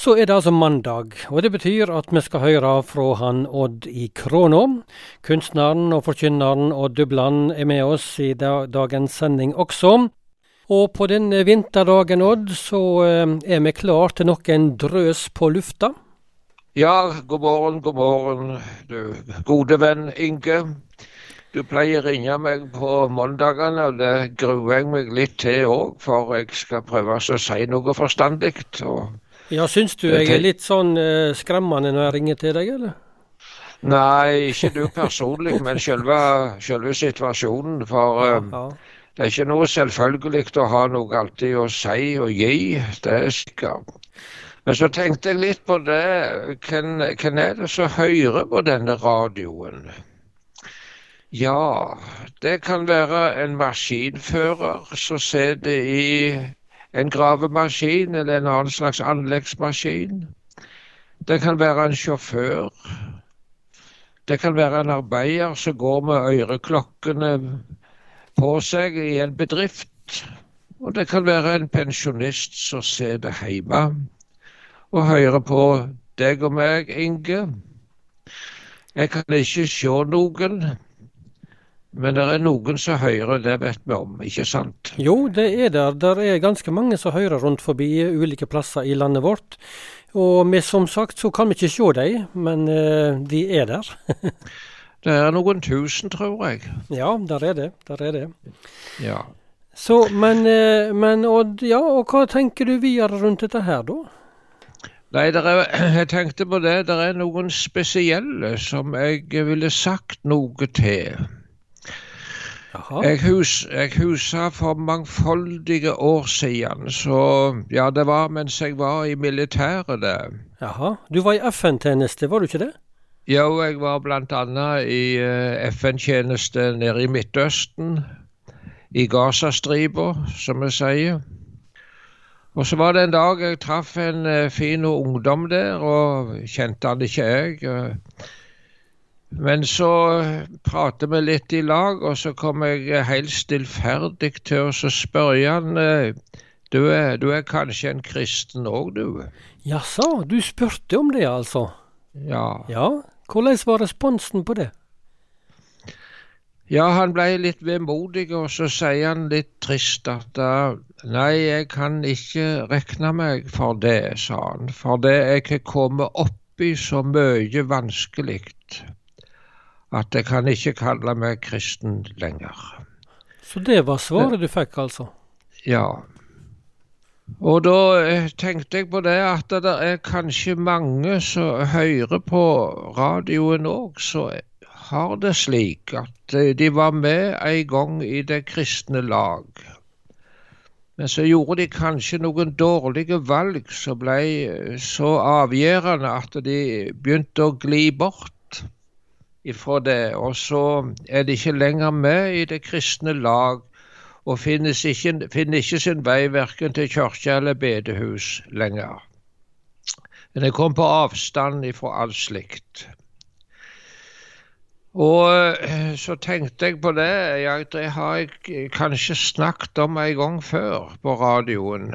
Så er det altså mandag, og det betyr at vi skal høre fra han Odd i Kråna. Kunstneren og forkynneren Odd Dubland er med oss i dagens sending også. Og på denne vinterdagen, Odd, så eh, er vi klar til nok en drøs på lufta. Ja, god morgen, god morgen, du gode venn Inge. Du pleier å ringe meg på mandagene, og det gruer jeg meg litt til òg, for jeg skal prøve å si noe forstandig. og ja, Syns du jeg er litt sånn uh, skremmende når jeg ringer til deg, eller? Nei, ikke du personlig, men selve, selve situasjonen. For ja, ja. det er ikke noe selvfølgelig å ha noe alltid å si og gi. Det er sikkert. Men så tenkte jeg litt på det. Hvem, hvem er det som hører på denne radioen? Ja, det kan være en maskinfører som sitter i en gravemaskin eller en annen slags anleggsmaskin. Det kan være en sjåfør. Det kan være en arbeider som går med øreklokkene på seg i en bedrift. Og det kan være en pensjonist som sitter hjemme og hører på deg og meg, Inge. Jeg kan ikke se noen. Men det er noen som hører, det vet vi om, ikke sant? Jo, det er der. Det er ganske mange som hører rundt forbi ulike plasser i landet vårt. Og vi, som sagt så kan vi ikke se dem, men uh, de er der. det er noen tusen, tror jeg. Ja, der er det. Der er det. Ja. Så, men, uh, men Odd, ja, og hva tenker du videre rundt dette her, da? Nei, er, jeg tenkte på det. Det er noen spesielle som jeg ville sagt noe til. Jeg, hus, jeg husa for mangfoldige år siden, så ja, det var mens jeg var i militæret, det. Jaha. Du var i FN-tjeneste, var du ikke det? Jo, jeg var bl.a. i eh, FN-tjeneste nede i Midtøsten. I Gazastripa, som vi sier. Og så var det en dag jeg traff en uh, fin ungdom der, og kjente han ikke jeg. Men så prater vi litt i lag, og så kom jeg helt stillferdig til å spørre han eh, du er, du er kanskje en kristen òg, du? Jaså, du spurte om det, altså? Ja. ja. Hvordan var responsen på det? Ja, han ble litt vemodig, og så sier han litt trist at nei, jeg kan ikke regne meg for det, sa han, for det jeg har kommet opp i så mye vanskelig at jeg kan ikke kalle meg kristen lenger. Så det var svaret du fikk, altså? Ja. Og da eh, tenkte jeg på det at det er kanskje mange som hører på radioen òg, som har det slik at eh, de var med en gang i det kristne lag. Men så gjorde de kanskje noen dårlige valg som ble eh, så avgjørende at de begynte å gli bort ifra det. Og så er de ikke lenger med i det kristne lag og finner ikke, finner ikke sin vei verken til kirke eller bedehus lenger. Men jeg kom på avstand ifra alt slikt. Og eh, så tenkte jeg på det, jeg, det har jeg kanskje snakket om en gang før på radioen.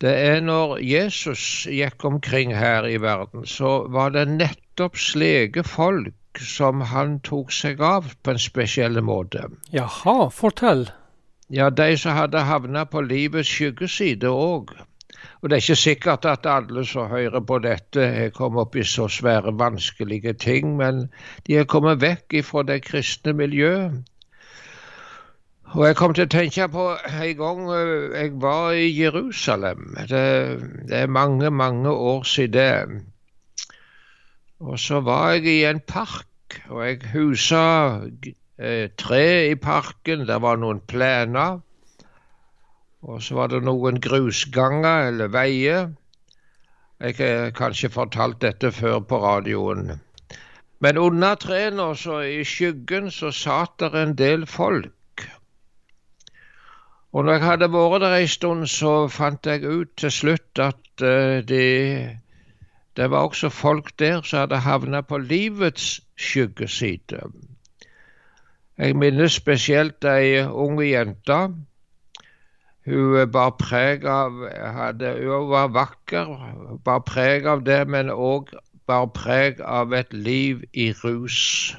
Det er når Jesus gikk omkring her i verden, så var det nettopp slike folk som han tok seg av på en spesiell måte. Jaha, fortell. Ja, de som hadde havna på livets skyggeside òg. Og det er ikke sikkert at alle som hører på dette, har kommet opp i så svære, vanskelige ting, men de har kommet vekk ifra det kristne miljøet. Og jeg kom til å tenke på en gang øh, jeg var i Jerusalem. Det, det er mange, mange år siden. Og så var jeg i en park, og jeg husa eh, tre i parken. Det var noen plener. Og så var det noen grusganger eller veier. Jeg har kanskje fortalt dette før på radioen. Men under trærne, så i skyggen, så satt det en del folk. Og når jeg hadde vært der ei stund, så fant jeg ut til slutt at uh, de det var også folk der som hadde havna på livets skyggeside. Jeg minnes spesielt ei unge jente. Hun bar preg av hadde, Hun var vakker, bar preg av det, men òg bar preg av et liv i rus.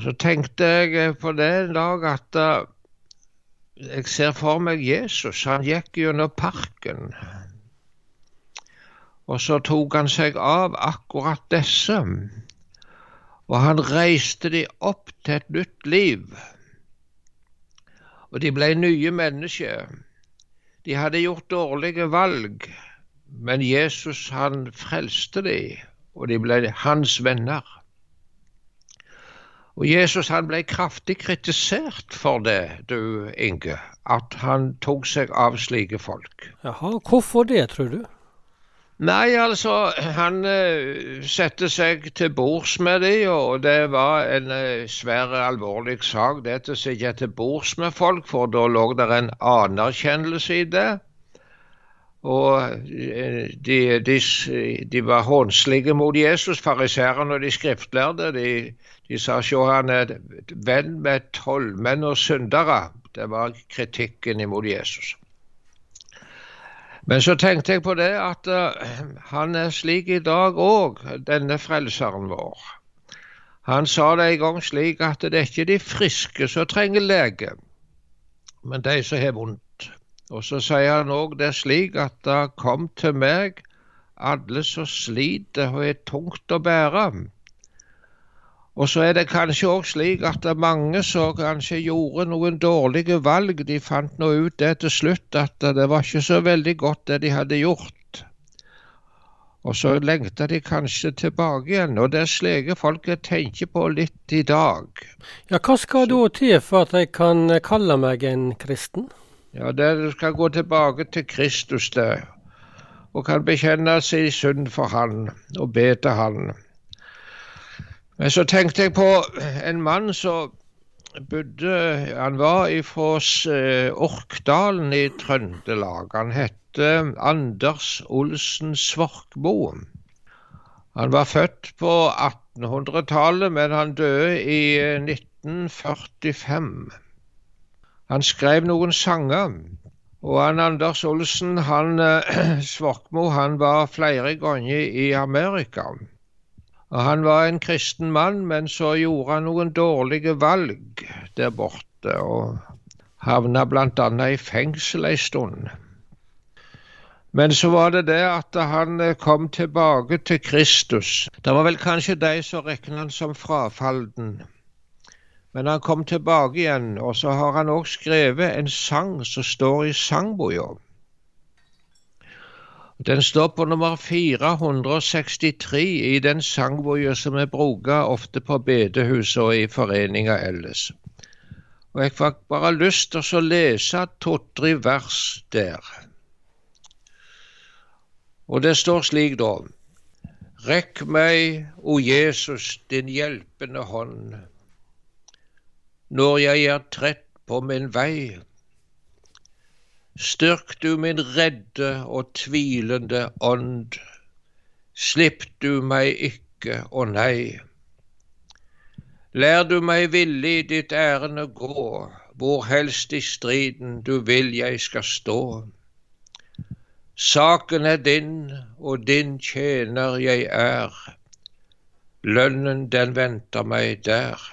Så tenkte jeg på det en dag at uh, jeg ser for meg Jesus. Han gikk gjennom parken. Og så tok han seg av akkurat disse. Og han reiste de opp til et nytt liv. Og de ble nye mennesker. De hadde gjort dårlige valg, men Jesus han frelste de, og de ble hans venner. Og Jesus han ble kraftig kritisert for det, du Inge, at han tok seg av slike folk. Jaha, hvorfor det, tror du? Nei, altså, han uh, satte seg til bords med de, og det var en uh, svær, alvorlig sak, det å sitte til bords med folk, for da lå det en anerkjennelse i det. Og eh, de, de, de var hånslige mot Jesus, fariseerne og de skriftlærde. De, de sa se han er venn med tolvmenn og syndere. Det var kritikken imot Jesus. Men så tenkte jeg på det at uh, han er slik i dag òg, denne frelseren vår. Han sa det en gang slik at det er ikke de friske som trenger lege, men de som har vondt. Og så sier han òg det slik at da kom til meg alle som sliter og er tungt å bære. Og så er det kanskje òg slik at det er mange som kanskje gjorde noen dårlige valg. De fant nå ut det til slutt at det var ikke så veldig godt det de hadde gjort. Og så lengter de kanskje tilbake igjen, og det er slike folk jeg tenker på litt i dag. Ja, Hva skal da til for at jeg kan kalle meg en kristen? Ja, det Du skal gå tilbake til Kristus, det, og kan bekjenne sin synd for Han og be til Han. Men så tenkte jeg på en mann som bodde Han var fra eh, Orkdalen i Trøndelag. Han het Anders Olsen Svorkmo. Han var født på 1800-tallet, men han døde i 1945. Han skrev noen sanger. Og han Anders Olsen, han eh, Svorkmo, han var flere ganger i Amerika. Han var en kristen mann, men så gjorde han noen dårlige valg der borte, og havna bl.a. i fengsel ei stund. Men så var det det at han eh, kom tilbake til Kristus. Det var vel kanskje de som regna han som frafalden. Men han kom tilbake igjen, og så har han òg skrevet en sang som står i sangboka. Den står på nummer 463 i den sangboka som er brukt ofte på bedehus og i foreninger ellers. Og Jeg fikk bare lyst til å lese to-tre vers der. Og det står slik, da. Rekk meg, o Jesus, din hjelpende hånd når jeg er trett på min vei. Styrk du min redde og tvilende ånd, slipp du meg ikke, å nei. Lær du meg villig ditt ærende gå, hvor helst i striden du vil jeg skal stå. Saken er din, og din tjener jeg er. Lønnen den venter meg der.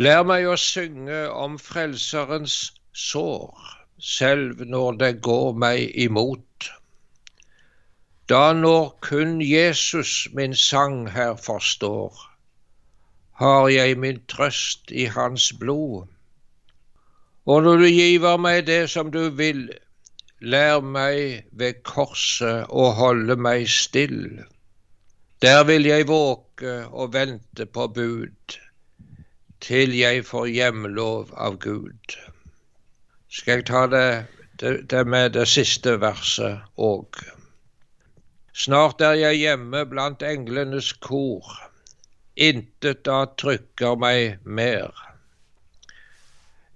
Lær meg å synge om Frelserens sår, selv når det går meg imot. Da når kun Jesus min sang her forstår, har jeg min trøst i Hans blod. Og når du giver meg det som du vil, lær meg ved korset å holde meg still. Der vil jeg våke og vente på bud til jeg får hjemlov av Gud. Skal jeg ta det, det, det med det siste verset òg. Snart er jeg hjemme blant englenes kor. Intet da trykker meg mer.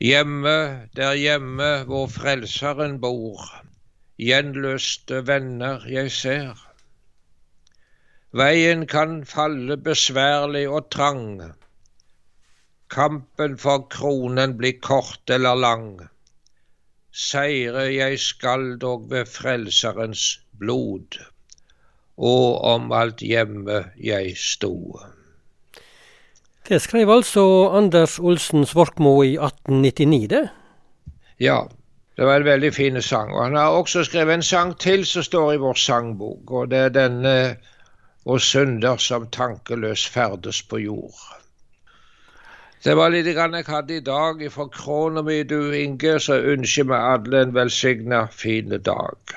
Hjemme, der hjemme hvor Frelseren bor, gjenløste venner jeg ser. Veien kan falle besværlig og trang, Kampen for kronen blir kort eller lang. Seire jeg skal dog ved Frelserens blod, og om alt hjemme jeg sto. Det skrev altså Anders Olsen Svorkmo i 1899, det? Ja, det var en veldig fin sang. Og han har også skrevet en sang til som står i vår sangbok, og det er denne Og synder som tankeløs ferdes på jord. Det var litt jeg hadde i dag fra krona mi, du Inge, så ønsker vi alle en velsigna fin dag.